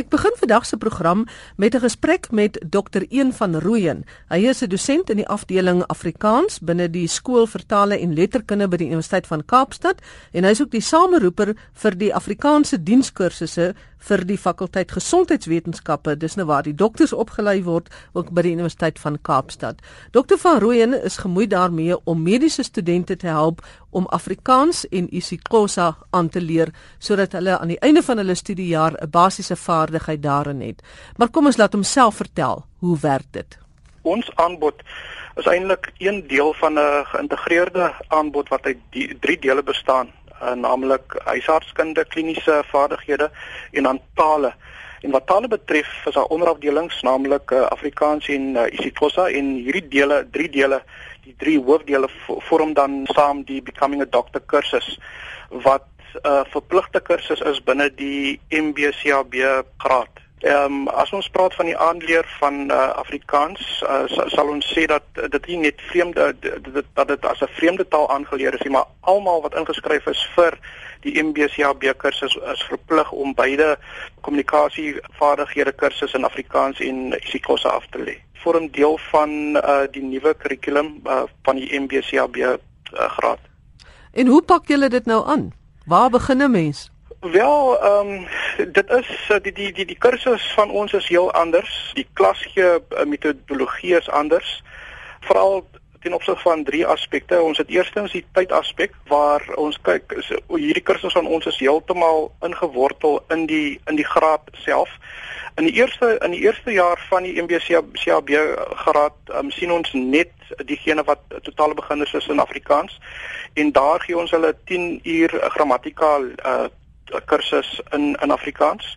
Ek begin vandag se program met 'n gesprek met Dr. Een van Rooyen. Hy is 'n dosent in die afdeling Afrikaans binne die Skool vir Tale en Letterkunde by die Universiteit van Kaapstad en hy is ook die sameroeper vir die Afrikaanse dienskursusse vir die fakulteit gesondheidswetenskappe. Dis nou waar die dokters opgelei word ook by die Universiteit van Kaapstad. Dr. van Rooyen is gemoei daarmee om mediese studente te help om Afrikaans en isiXhosa aan te leer sodat hulle aan die einde van hulle studiejaar 'n basiese vaardigheid daarin het. Maar kom ons laat hom self vertel, hoe werk dit? Ons aanbod is eintlik een deel van 'n geïntegreerde aanbod wat uit drie dele bestaan, uh, naamlik huisartskunde, kliniese vaardighede en dan tale. En wat tale betref, is daar onderafdelings, naamlik uh, Afrikaans en uh, isiXhosa en hierdie dele, drie dele die drie hoofdele vorm dan saam die becoming a doctor kursus wat 'n uh, verpligte kursus is binne die MBCAB graad. Ehm um, as ons praat van die aanleer van uh, Afrikaans, uh, sal ons sê dat dit nie net vreemde dit dat dit as 'n vreemde taal aangeleer is nie, maar almal wat ingeskryf is vir die MBCAB kursus is verplig om beide kommunikasievaardighede kursus in Afrikaans en isiXhosa af te lê vorm deel van uh die nuwe kurrikulum uh, van die MBCAB uh, graad. En hoe pak julle dit nou aan? Waar begin 'n mens? Wel, ehm um, dit is die die die die kursus van ons is heel anders. Die klasgee metodologie is anders. Veral ten opsigte van drie aspekte. Ons het eerstens die tydaspek waar ons kyk is, hierdie kursus van ons is heeltemal ingewortel in die in die graad self. In die eerste in die eerste jaar van die MBC CAB graad um, sien ons net diegene wat totale beginners is in Afrikaans en daar gee ons hulle 10 uur grammatika uh, kursus in in Afrikaans.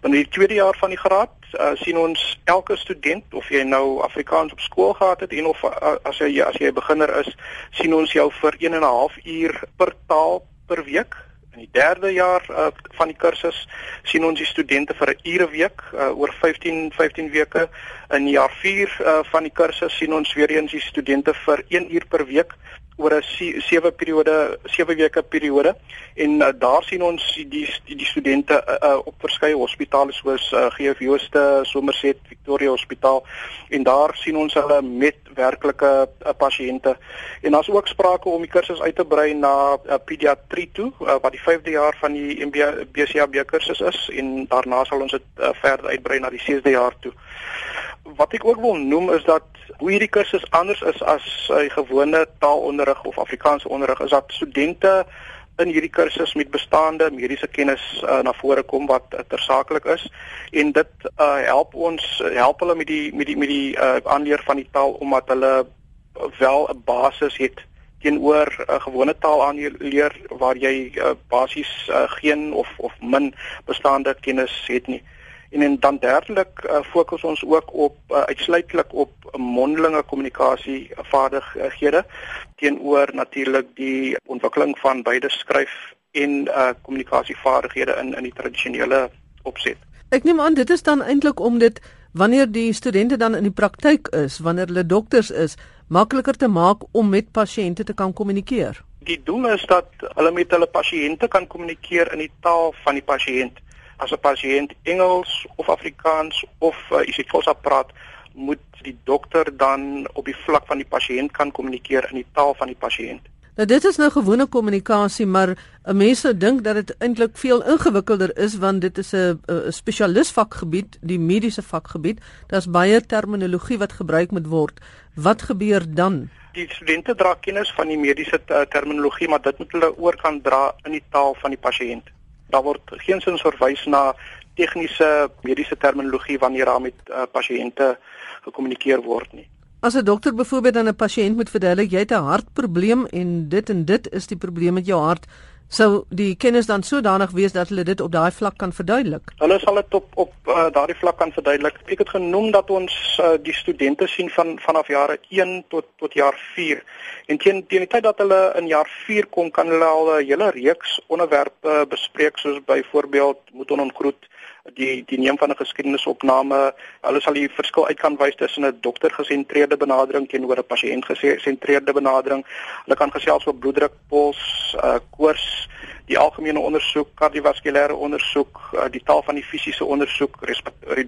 Binne die tweede jaar van die graad uh, sien ons elke student of jy nou Afrikaans op skool gehad het en of uh, as jy as jy 'n beginner is, sien ons jou vir 1 en 'n half uur per taal per week In die derde jaar uh, van die kursus sien ons die studente vir 'n ure week uh, oor 15 15 weke. In jaar 4 uh, van die kursus sien ons weer eens die studente vir 1 uur per week oor 'n sewe periode, sewe weke periode. En uh, daar sien ons die die, die studente uh, uh, op verskeie hospitale soos uh, GF Jooste, Somerset, Victoria Hospitaal. En daar sien ons hulle met werklike uh, pasiënte. En daar's ook sprake om die kursus uit te brei na uh, pediatrie toe uh, wat die 5de jaar van die MB BCAB kursus is. En daarna sal ons dit uh, verder uitbrei na die 6de jaar toe wat ek ook wil noem is dat hoe hierdie kursus anders is as 'n uh, gewone taalonderrig of Afrikaanse onderrig is dat studente in hierdie kursus met bestaande mediese kennis uh, na vore kom wat uh, tersaaklik is. En dit uh, help ons help hulle met die met die met die uh, aanleer van die taal omdat hulle wel 'n basis het teenoor 'n uh, gewone taal aanleer waar jy uh, basies uh, geen of of min bestaande kennis het nie en en dan derdelik uh, fokus ons ook op uh, uitsluitlik op mondelinge kommunikasie vaardighede teenoor natuurlik die ontwikkeling van beide skryf en uh, kommunikasievaardighede in in die tradisionele opset. Ek neem aan dit is dan eintlik om dit wanneer die studente dan in die praktyk is, wanneer hulle dokters is, makliker te maak om met pasiënte te kan kommunikeer. Die doel is dat hulle met hulle pasiënte kan kommunikeer in die taal van die pasiënt as 'n pasiënt Engels of Afrikaans of uh, isiXhosa praat, moet die dokter dan op die vlak van die pasiënt kan kommunikeer in die taal van die pasiënt. Nou dit is nou gewone kommunikasie, maar 'n mens sou dink dat dit eintlik veel ingewikkelder is want dit is 'n spesialis vakgebied, die mediese vakgebied. Daar's baie terminologie wat gebruik moet word. Wat gebeur dan? Die studente dra kennis van die mediese terminologie, maar dit moet hulle oor kan dra in die taal van die pasiënt daar word geensins verwys na tegniese mediese terminologie wanneer daar met uh, pasiënte gekommunikeer word nie. As 'n dokter byvoorbeeld aan 'n pasiënt moet verduidelik jy het 'n hartprobleem en dit en dit is die probleem met jou hart, sou die kennis dan sodanig wees dat hulle dit op daai vlak kan verduidelik. Hulle sal dit op op uh, daardie vlak kan verduidelik. Ek het genoem dat ons uh, die studente sien van vanaf jare 1 tot tot jaar 4. En teen teen die tyd dat hulle in jaar 4 kom, kan hulle al 'n hele reeks onderwerpe bespreek soos byvoorbeeld moet onontgroet die die neem van 'n geskiedenisopname. Hulle sal die verskil uit kan wys tussen 'n doktergesentreerde benadering teenoor 'n pasiëntgesentreerde benadering. Hulle kan gesels oor bloeddruk, pols, uh, koors, die algemene ondersoek, kardiovaskulêre ondersoek, uh, die taal van die fisiese ondersoek,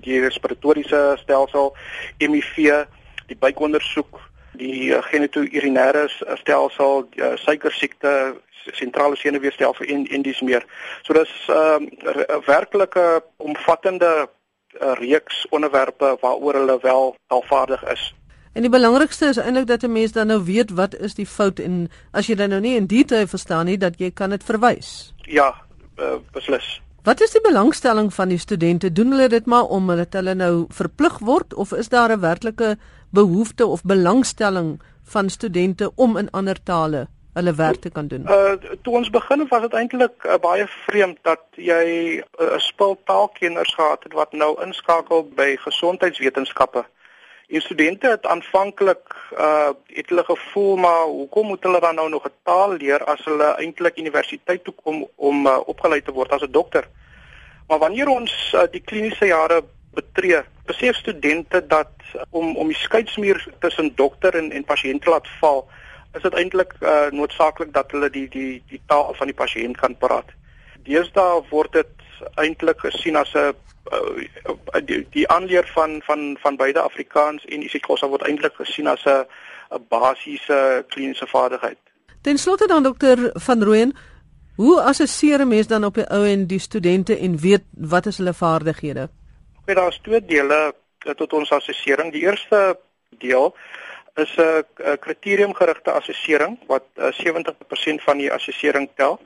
die respiratoriese stelsel, HIV, die buikondersoek, die uh, genito-urinêre stelsel, uh, suikersiekte, sentrale senuweestelsel en en dis meer. So dis 'n um, werklike omvattende uh, reeks onderwerpe waaroor hulle wel alvaardig is. En die belangrikste is eintlik dat 'n mens dan nou weet wat is die fout en as jy dan nou nie in detail verstaan nie dat jy kan dit verwys. Ja, uh, beslis. Wat is die belangstelling van die studente? Doen hulle dit maar omdat hulle nou verplig word of is daar 'n werklike behoefte of belangstelling van studente om in ander tale hulle werk te kan doen? Uh toe ons begin was dit eintlik uh, baie vreemd dat jy uh, 'n uh, spul taalkenners gehad het wat nou inskakel by gesondheidswetenskappe. Die studente het aanvanklik uh het hulle gevoel maar hoekom moet hulle dan nou nog 'n taal leer as hulle eintlik universiteit toe kom om uh, opgelei te word as 'n dokter? Maar wanneer ons uh, die kliniese jare betree, besef studente dat om om die skeidsmuur tussen dokter en en pasiënt te laat val, is dit eintlik uh, noodsaaklik dat hulle die die die taal van die pasiënt kan praat. Deesdae word dit eintlik gesien as 'n uh, die, die aanleer van van van beide Afrikaans en isiXhosa word eintlik gesien as 'n 'n basiese kliniese vaardigheid. Ten slotte dan dokter van Rooyen, hoe assesseer 'n mens dan op die ou en die studente en weet wat is hulle vaardighede? Okay, daar's twee dele tot ons assessering. Die eerste deel is 'n kriteriumgerigte assessering wat uh, 70% van die assessering tel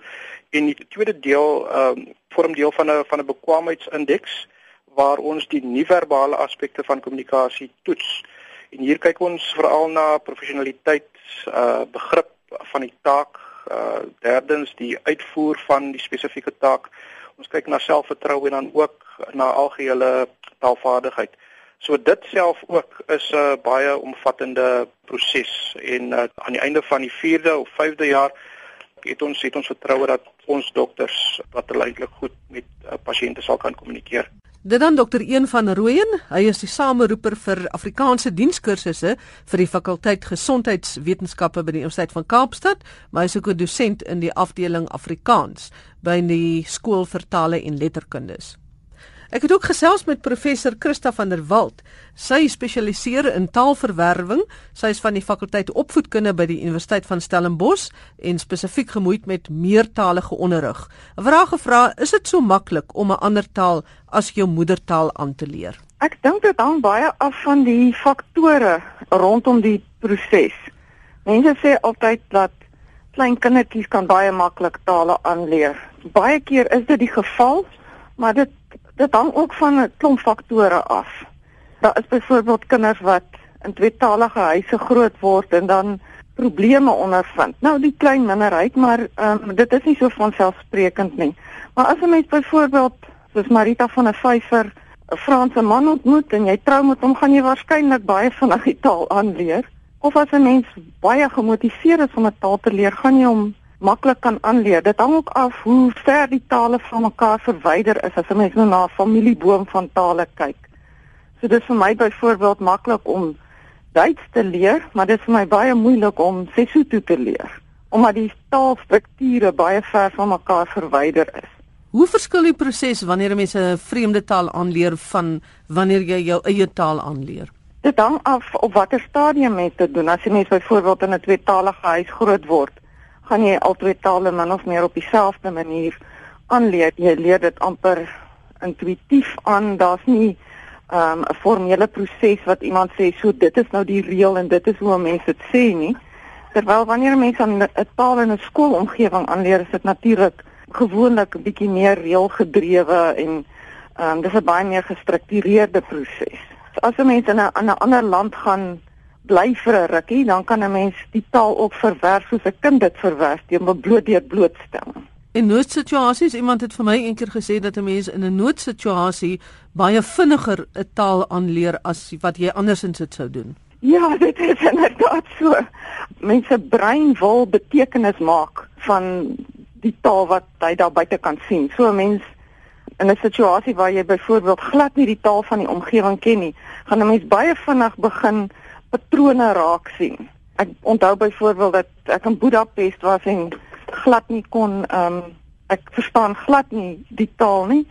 en die tweede deel um, vorm deel van 'n van 'n bekwaamheidsindeks waar ons die nie-verbale aspekte van kommunikasie toets. En hier kyk ons veral na professionaliteit, uh begrip van die taak, uh derdens die uitvoer van die spesifieke taak. Ons kyk na selfvertroue en dan ook na algehele taalvaardigheid. So dit self ook is 'n uh, baie omvattende proses en uh, aan die einde van die 4de of 5de jaar het ons het ons vertroue dat ons dokters wat eintlik goed met uh, pasiënte sal kan kommunikeer. Dit dan dokter 1 van Rooyen, hy is die sameroeper vir Afrikaanse dienskursusse vir die fakulteit gesondheidswetenskappe by die Universiteit van Kaapstad, maar hy is ook 'n dosent in die afdeling Afrikaans by die skool vir tale en letterkundes. Ek het ook gesels met professor Christa van der Walt. Sy spesialiseer in taalverwerwing. Sy is van die fakulteit opvoedkunde by die Universiteit van Stellenbosch en spesifiek gemoeid met meertalige onderrig. 'n Vraag gevra, is dit so maklik om 'n ander taal as jou moedertaal aan te leer? Ek dink dit hang baie af van die faktore rondom die proses. Mense sê altyd dat klein kindertjies kan baie maklik tale aanleer. Baie keer is dit die geval, maar dit dit hang ook van 'n klomp faktore af. Daar is byvoorbeeld kinders wat in tweetalige huise groot word en dan probleme ondervind. Nou die klein minderheid, maar um, dit is nie so vanselfsprekend nie. Maar as 'n mens byvoorbeeld soos Marita van 'n vyfer 'n Franse man ontmoet en jy trou met hom, gaan jy waarskynlik baie vinnig die taal aanleer. Of as 'n mens baie gemotiveerd is om 'n taal te leer, gaan jy hom maklik kan aanleer. Dit hang ook af hoe ver die tale van mekaar verwyder is as 'n mens nou na 'n familieboom van tale kyk. So dis vir my byvoorbeeld maklik om Duits te leer, maar dit is vir my baie moeilik om Sesotho te leer omdat die taalstrukture baie ver van mekaar verwyder is. Hoe verskil die proses wanneer 'n mens 'n vreemde taal aanleer van wanneer jy jou eie taal aanleer? Dit hang af op watter stadium jy dit doen. As jy mens byvoorbeeld in 'n tweetalige huis groot word, gaan jy albei tale min of meer op dieselfde manier aanleer. Jy leer dit amper intuïtief aan. Daar's nie ehm, 'n um, formele proses wat iemand sê so dit is nou die reël en dit is hoe mense dit sê nie. Terwyl wanneer mense 'n taal in 'n skoolomgewing aanleer, is dit natuurlik gewoonlik 'n bietjie meer reëlgedrewe en ehm um, dis 'n baie meer gestruktureerde proses. As 'n mens in 'n ander land gaan bly vir 'n rukkie, dan kan 'n mens die taal ook verwerf soos 'n kind dit verwerf deur hom bloot deur blootstelling. In noodsituasies, iemand het vir my eendag gesê dat 'n mens in 'n noodsituasie baie vinniger 'n taal aanleer as wat jy andersins dit sou doen. Ja, dit is inderdaad so. Mense brein wil betekenis maak van die taal wat hy daar buite kan sien. So 'n mens in 'n situasie waar jy byvoorbeeld glad nie die taal van die omgewing ken nie, gaan 'n mens baie vinnig begin patrone raak sien. Ek onthou byvoorbeeld dat ek in Budapest was en glad nie kon ehm um, ek verstaan glad nie die taal nie,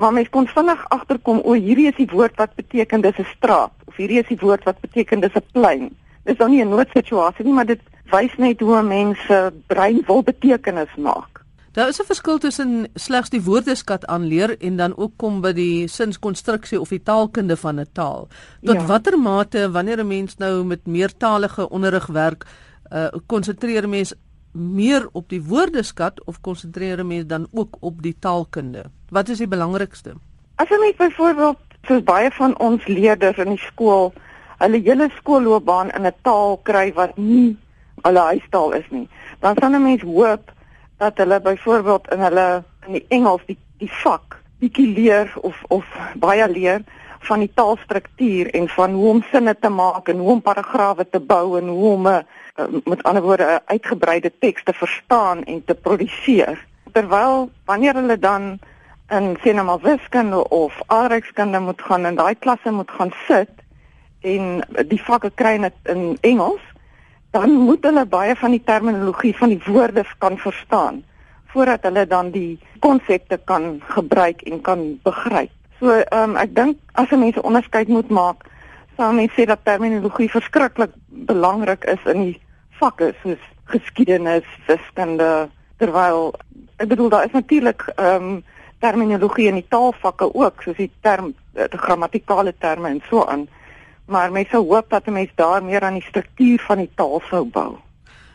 maar mens kon vinnig agterkom o, hierdie is die woord wat beteken dis 'n straat of hierdie is die woord wat beteken dis 'n plein. Dis dan nie 'n noodsituasie nie, maar dit wys net hoe mense brein wil betekenis maak. Daar is 'n verskil tussen slegs die woordeskat aanleer en dan ook kom by die sinskonstruksie of die taalkunde van 'n taal. Tot ja. watter mate wanneer 'n mens nou met meertalige onderrig werk, uh konsentreer mens meer op die woordeskat of konsentreer mens dan ook op die taalkunde? Wat is die belangrikste? As jy net byvoorbeeld soos baie van ons leerders in die skool hulle hele skoolloopbaan in 'n taal kry wat nie hulle huistaal is nie, dan sal 'n mens hoop dat hulle byvoorbeeld in hulle in die Engels die die vak bietjie leer of of baie leer van die taalstruktuur en van hoe om sinne te maak en hoe om paragrawe te bou en hoe om 'n uh, met ander woorde 'n uitgebreide teks te verstaan en te produseer. Terwyl wanneer hulle dan in sinema wiskunde of aardrykskunde moet gaan en daai klasse moet gaan sit en die vakke kry net in Engels, dan moet hulle baie van die terminologie van die woorde kan verstaan voordat hulle dan die konsepte kan gebruik en kan begryp. So ehm um, ek dink as 'n mens 'n onderskeid moet maak, sou mens sê dat terminologie verskriklik belangrik is in die vakke soos geskiedenis, wiskunde, terwyl ek bedoel daar is natuurlik ehm um, terminologie in die taalvakke ook, soos die term die grammatikale terme en so aan. Maar mens sou hoop dat 'n mens daar meer aan die struktuur van die taal sou bou.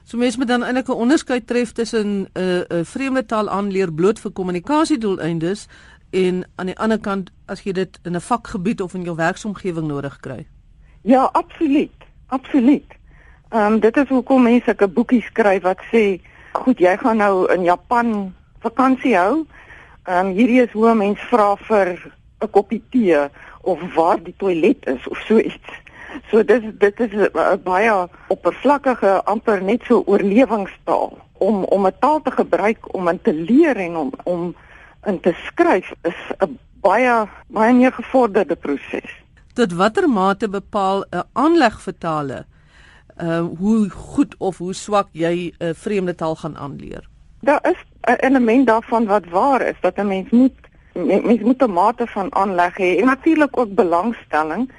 So mense moet dan eintlik 'n onderskeid tref tussen 'n uh, 'n uh, vreemde taal aanleer bloot vir kommunikasiedoeleindes en aan die ander kant as jy dit in 'n vakgebied of in jou werksomgewing nodig kry. Ja, absoluut. Absoluut. Ehm um, dit is hoekom mense 'n boekie skryf wat sê, "Goed, jy gaan nou in Japan vakansie hou. Ehm um, hierdie is hoe mense vra vir 'n koppie tee of waar die toilet is of so iets." So dis dit is 'n baie oppervlakkige amper net so oorlewingstaal om om 'n taal te gebruik om in te leer en om om in te skryf is 'n baie baie meer gevorderde proses. Tot watter mate bepaal 'n aanleg vir tale uh hoe goed of hoe swak jy 'n vreemde taal gaan aanleer? Daar is 'n element daarvan wat waar is dat 'n mens moet mens moet 'n mate van aanleg hê en natuurlik ook belangstelling.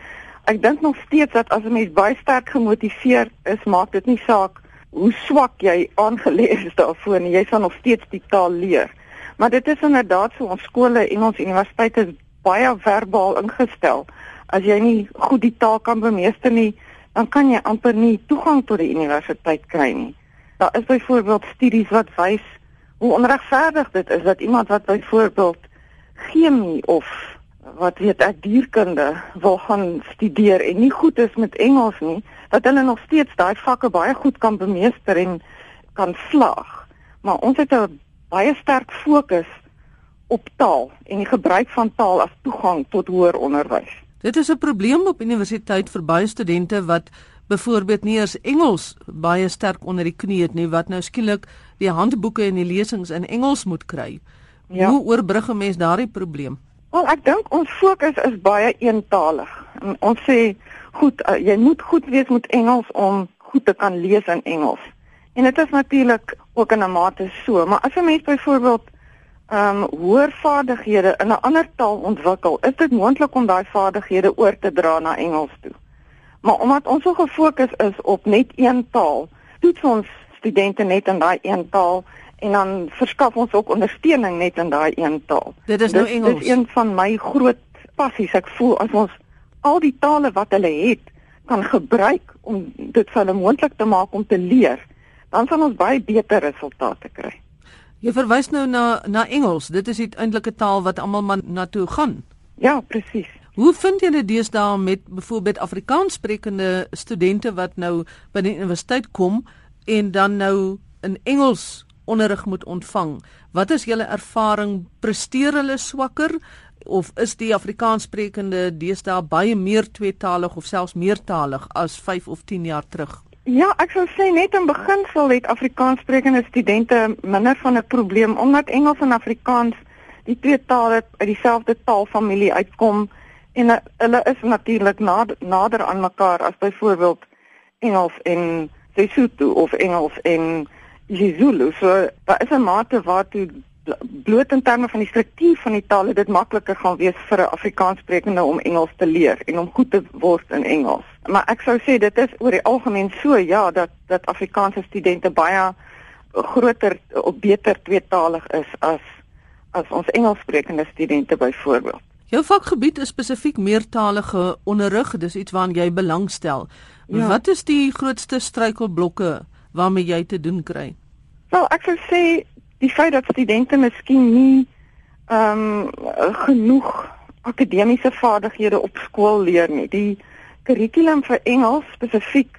Ek dink nog steeds dat as 'n mens baie sterk gemotiveerd is, maak dit nie saak hoe swak jy aangeleer is daarvoor nie, jy sal nog steeds die taal leer. Maar dit is inderdaad so ons skole en ons universiteite is baie verbaal ingestel. As jy nie goed die taal kan bemeester nie, dan kan jy amper nie toegang tot die universiteit kry nie. Daar is byvoorbeeld studies wat wys hoe onregverdig dit is dat iemand wat byvoorbeeld chemie of wat weet ek dierkunde wil gaan studeer en nie goed is met Engels nie, dat hulle nog steeds daai vakke baie goed kan bemeester en kan slaag. Maar ons het 'n baie sterk fokus op taal en die gebruik van taal as toegang tot hoër onderwys. Dit is 'n probleem op universiteit vir baie studente wat byvoorbeeld nie eens Engels baie sterk onder die knie het nie wat nou skielik die handboeke en die lesings in Engels moet kry. Ja. Hoe oorbrug 'n mens daardie probleem? Wel, ek dink ons fokus is baie eentalig. En ons sê, goed, uh, jy moet goed wees met Engels om goed te kan lees in Engels. En dit is natuurlik ook in 'n mate so, maar as 'n mens byvoorbeeld ehm um, hoër vaardighede in 'n ander taal ontwikkel, is dit moontlik om daai vaardighede oor te dra na Engels toe. Maar omdat ons so gefokus is op net een taal, toets ons studente net in daai een taal en dan verskaf ons ook ondersteuning net in daai een taal. Dit is nou Engels. Dit is een van my groot passies. Ek voel as ons al die tale wat hulle het kan gebruik om dit vir hulle moontlik te maak om te leer dan sal ons baie beter resultate kry. Jy verwys nou na na Engels. Dit is eintlik 'n taal wat almal maar na toe gaan. Ja, presies. Hoe vind julle deesdae met byvoorbeeld Afrikaans sprekende studente wat nou by die universiteit kom en dan nou in Engels onderrig moet ontvang? Wat is julle ervaring? Presteer hulle swakker of is die Afrikaans sprekende deesdae baie meer tweetalig of selfs meertalig as 5 of 10 jaar terug? Ja, ek sou sê net in beginsel het Afrikaanssprekende studente minder van 'n probleem omdat Engels en Afrikaans die twee tale uit dieselfde taalfamilie uitkom en hulle is natuurlik nader, nader aan mekaar as byvoorbeeld Engels en Sesotho of Engels en isiZulu. So daar is 'n mate waartoe bloot in terme van die struktuur van die taal dit makliker gaan wees vir 'n Afrikaanssprekende om Engels te leer en om goed te word in Engels. Maar ek sou sê dit is oor die algemeen so ja dat dat Afrikaanse studente baie groter of beter tweetalig is as as ons Engelssprekende studente byvoorbeeld. Jou vakgebied is spesifiek meertalige onderrig, dis iets waaraan jy belangstel. Ja. Wat is die grootste struikelblokke waarmee jy te doen kry? Wel, ek sou sê die feit dat studente miskien nie ehm um, genoeg akademiese vaardighede op skool leer nie. Die kurrikulum vir Engels spesifiek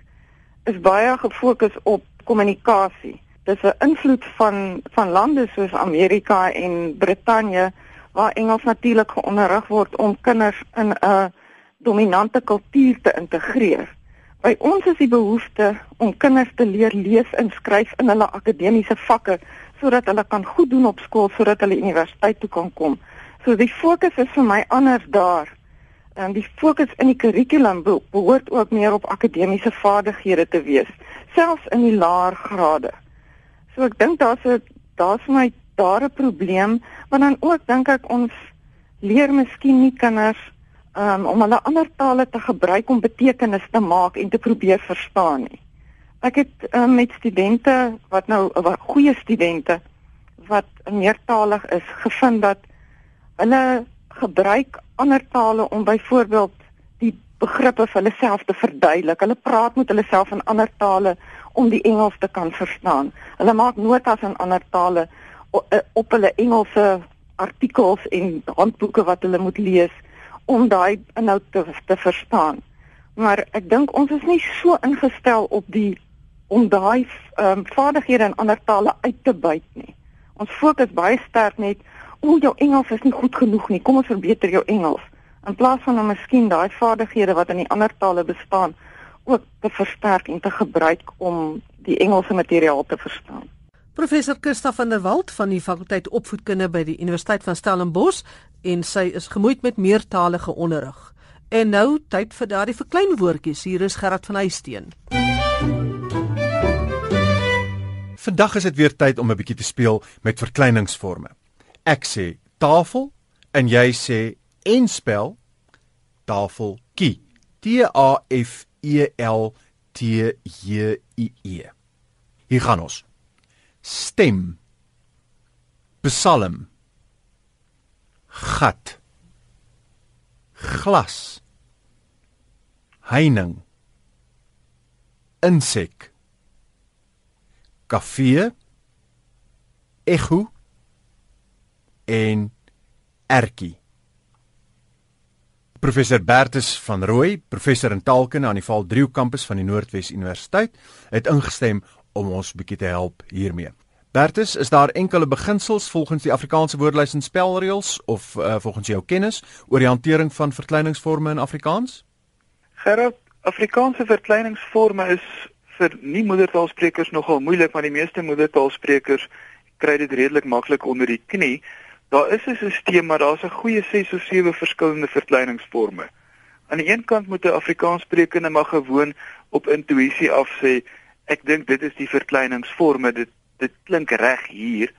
is baie gefokus op kommunikasie. Dis 'n invloed van van lande soos Amerika en Brittanje waar Engels natuurlik geonderrig word om kinders in 'n dominante kultuur te integreer. By ons is die behoefte om kinders te leer lees en skryf in hulle akademiese vakke sodat hulle kan goed doen op skool sodat hulle universiteit toe kan kom. So die fokus is vir my anders daar. En die fokus in die kurrikulum behoort ook meer op akademiese vaardighede te wees, selfs in die laer grade. So ek dink daar's 'n daar's vir my daar 'n probleem, maar dan ook dink ek ons leer miskien nie kinders um, om hulle ander tale te gebruik om betekenis te maak en te probeer verstaan nie. Ek het uh, met studente wat nou wat goeie studente wat meertalig is gevind dat hulle gebruik ander tale om byvoorbeeld die begrippe vir hulle self te verduidelik. Hulle praat met hulle self in ander tale om die Engels te kan verstaan. Hulle maak notas in ander tale eh, op hulle Engelse artikels en handboeke wat hulle moet lees om daai inhoud te, te verstaan. Maar ek dink ons is nie so ingestel op die om daai ehm um, vaardighede in ander tale uit te buit nie. Ons fokus baie sterk net o, jou Engels is nie goed genoeg nie. Kom ons verbeter jou Engels in plaas van om miskien daai vaardighede wat in die ander tale bestaan ook te versterk en te gebruik om die Engelse materiaal te verstaan. Professor Christa van der Walt van die fakulteit opvoedkunde by die Universiteit van Stellenbosch en sy is gemoeid met meertalige onderrig. En nou tyd vir daardie verkleinwoordjies. Hier is Gerard van Huisteen. Vandag is dit weer tyd om 'n bietjie te speel met verkleiningsforme. Ek sê tafel en jy sê en spel tafel kie. T A F E L T J I E. Hier gaan ons. Stem. Psalm. Gat. Glas. Heining. Insek kafee ekho en ertjie Professor Bertus van Rooi, professor in taalkunde aan die Val Driehoek kampus van die Noordwes Universiteit, het ingestem om ons bietjie te help hiermee. Bertus, is daar enkele beginsels volgens die Afrikaanse woordelys en spelreëls of uh, volgens jou kennis oor die hantering van verkleiningsforme in Afrikaans? Gerard, Afrikaanse verkleiningsforme is vir nie moedertaalsprekers nogal moeilik, maar die meeste moedertaalsprekers kry dit redelik maklik onder die knie. Daar is 'n stelsel, maar daar's 'n goeie 6 of 7 verskillende verkleiningsforme. Aan die een kant moet 'n Afrikaanssprekende maar gewoon op intuïsie af sê, ek dink dit is die verkleiningsforme, dit dit klink reg hier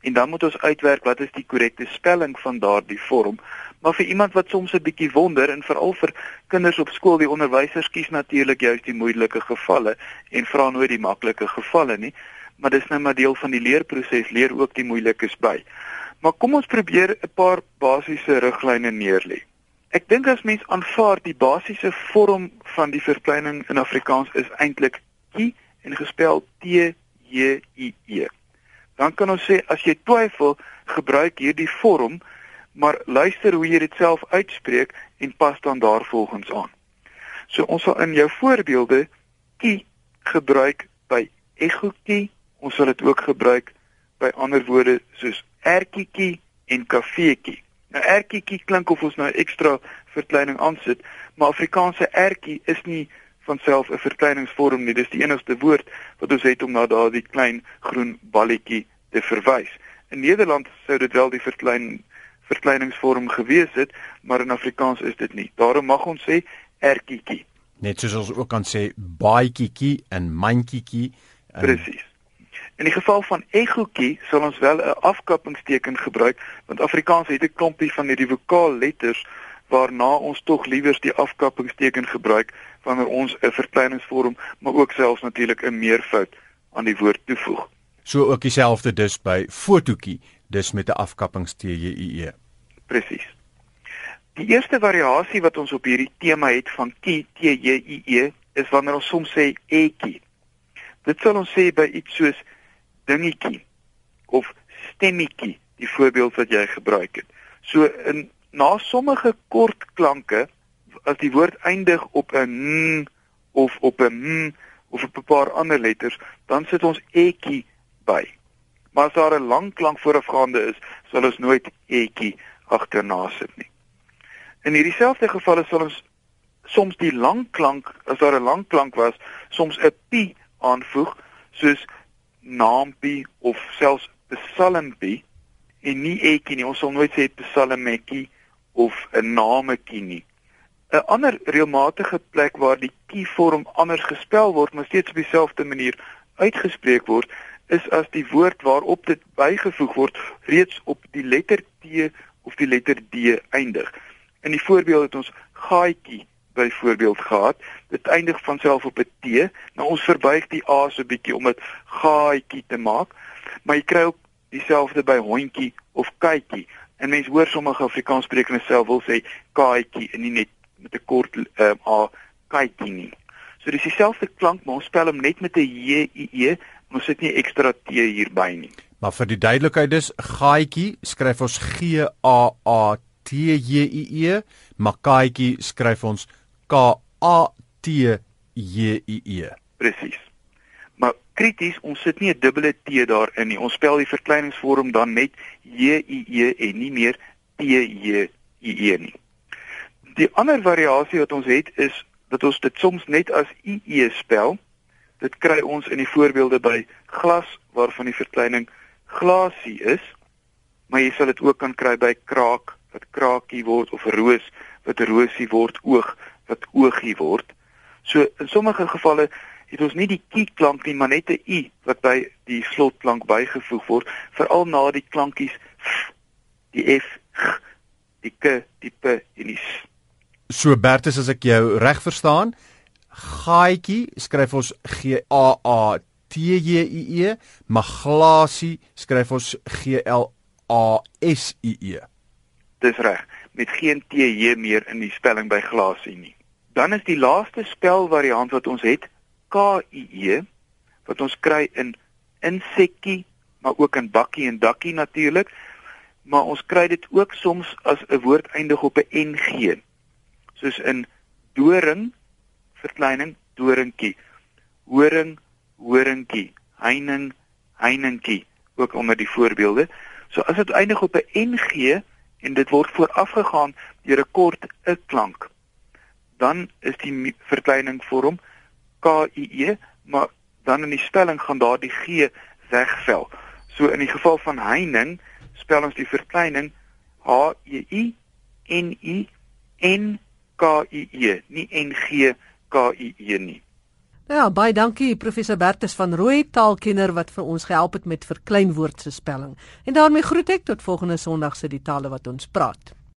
en dan moet ons uitwerk wat is die korrekte spelling van daardie vorm. Maar vir iemand wat soms 'n bietjie wonder en veral vir kinders op skool, die onderwysers kies natuurlik juist die moeilike gevalle en vra nooit die maklike gevalle nie, maar dis nou maar deel van die leerproses, leer ook die moeilikes by. Maar kom ons probeer 'n paar basiese riglyne neerlê. Ek dink as mens aanvaar die basiese vorm van die verkleining in Afrikaans is eintlik ki en gespel T J I E. Dan kan ons sê as jy twyfel, gebruik hierdie vorm maar luister hoe jy dit self uitspreek en pas dan daarvolgens aan. So ons sal in jou voorbeelde ki gebruik by egokie, ons sal dit ook gebruik by ander woorde soos ertjie en kafeetjie. Nou ertjie klink of ons nou ekstra verkleining aansit, maar Afrikaanse ertjie is nie van self 'n verkleiningsvorm nie. Dis die enigste woord wat ons het om na daardie klein groen balletjie te verwys. In Nederland sou dit wel die verkleining verkleiningsvorm gewees het, maar in Afrikaans is dit nie. Daarom mag ons sê ertjietjie. Net soos ons ook kan sê baadjietjie en mandjietjie. Presies. In die geval van egokie sal ons wel 'n afkappingsteken gebruik want Afrikaans het 'n klompie van hierdie vokaalletters waarna ons tog liewer die afkappingsteken gebruik wanneer ons 'n verkleiningsvorm maar ook selfs natuurlik 'n meervoud aan die woord toevoeg. So ook dieselfde dus by fotootjie, dus met 'n afkappingstjie. Presies. Die eerste variasie wat ons op hierdie tema het van kie t j i e is wanneer ons soms sê etjie. Dit sal ons sê by iets soos dingetjie of stemmetjie, die voorbeeld wat jy gebruik het. So in na sommige kort klanke as die woord eindig op 'n n of op 'n m of op 'n paar ander letters, dan sit ons etjie by. Maar as daar 'n lang klank voorafgaande is, sal ons nooit etjie agterna sit nie. In hierdie selfde gevalle sal ons soms die lang klank, as daar 'n lang klank was, soms 'n p aanvoeg soos naampie of selfs psalmpie en nie etjie nie. Ons sal nooit sê psalmetjie of 'n nametjie nie. 'n Ander reëlmatige plek waar die kie-vorm anders gespel word, maar steeds op dieselfde manier uitgespreek word, is as die woord waarop dit bygevoeg word reeds op die letter T of die letter D eindig. In die voorbeeld het ons gaatjie byvoorbeeld gehad. Dit eindig van self op 'n T. Nou ons verbuig die A so bietjie om dit gaatjie te maak, maar jy kry ook dieselfde by hondjie of katjie. En mense hoor sommige Afrikaanssprekende self wil sê kaatjie en nie net met 'n kort um, a katjie nie. So dis dieselfde klank, maar ons spel hom net met 'n j i e, ons sit nie ekstra t hierby nie. Maar vir die duidelikheid dis gaatjie skryf ons G A A T J I E, maar kaatjie skryf ons K A T J I E. Presies krities, ons sit nie 'n dubbele T daarin nie. Ons spel die verkleiningsvorm dan net J I E en nie meer T J I E nie. Die ander variasie wat ons het is dat ons dit soms net as I E spel. Dit kry ons in die voorbeelde by glas waarvan die verkleining glasie is, maar jy sal dit ook kan kry by kraak wat kraakie word of roos wat rosie word, oog wat oogie word. So in sommige gevalle het ons nie die kie klank nie, maar net 'n u wat by die slotklank bygevoeg word, veral na die klankies f, die f, g, die k, die p en die s. So Bertus as ek jou reg verstaan, gaatjie skryf ons G A A T J I E, maar glasie skryf ons G L A S I E. Dis reg, met geen T J meer in die spelling by glasie nie. Dan is die laaste spelvariant wat ons het KIE wat ons kry in insekkie, maar ook in bakkie en dakkie natuurlik. Maar ons kry dit ook soms as 'n woord eindig op 'n NG. Soos in doring, verkleining, doringkie. Horing, horingkie. Heining, heiningkie, ook onder die voorbeelde. So as dit eindig op 'n NG en dit word voorafgegaan deur 'n kort 'n klank, dan is die verkleining vorm K I E, maar dan in die spelling gaan daardie G wegval. So in die geval van heining spel ons die verkleining H E I N I N K I E, nie N G K I E nie. Ja, baie dankie professor Bertus van Rooi taalkenner wat vir ons gehelp het met verkleinwoordse spelling. En daarmee groet ek tot volgende Sondag se die tale wat ons praat.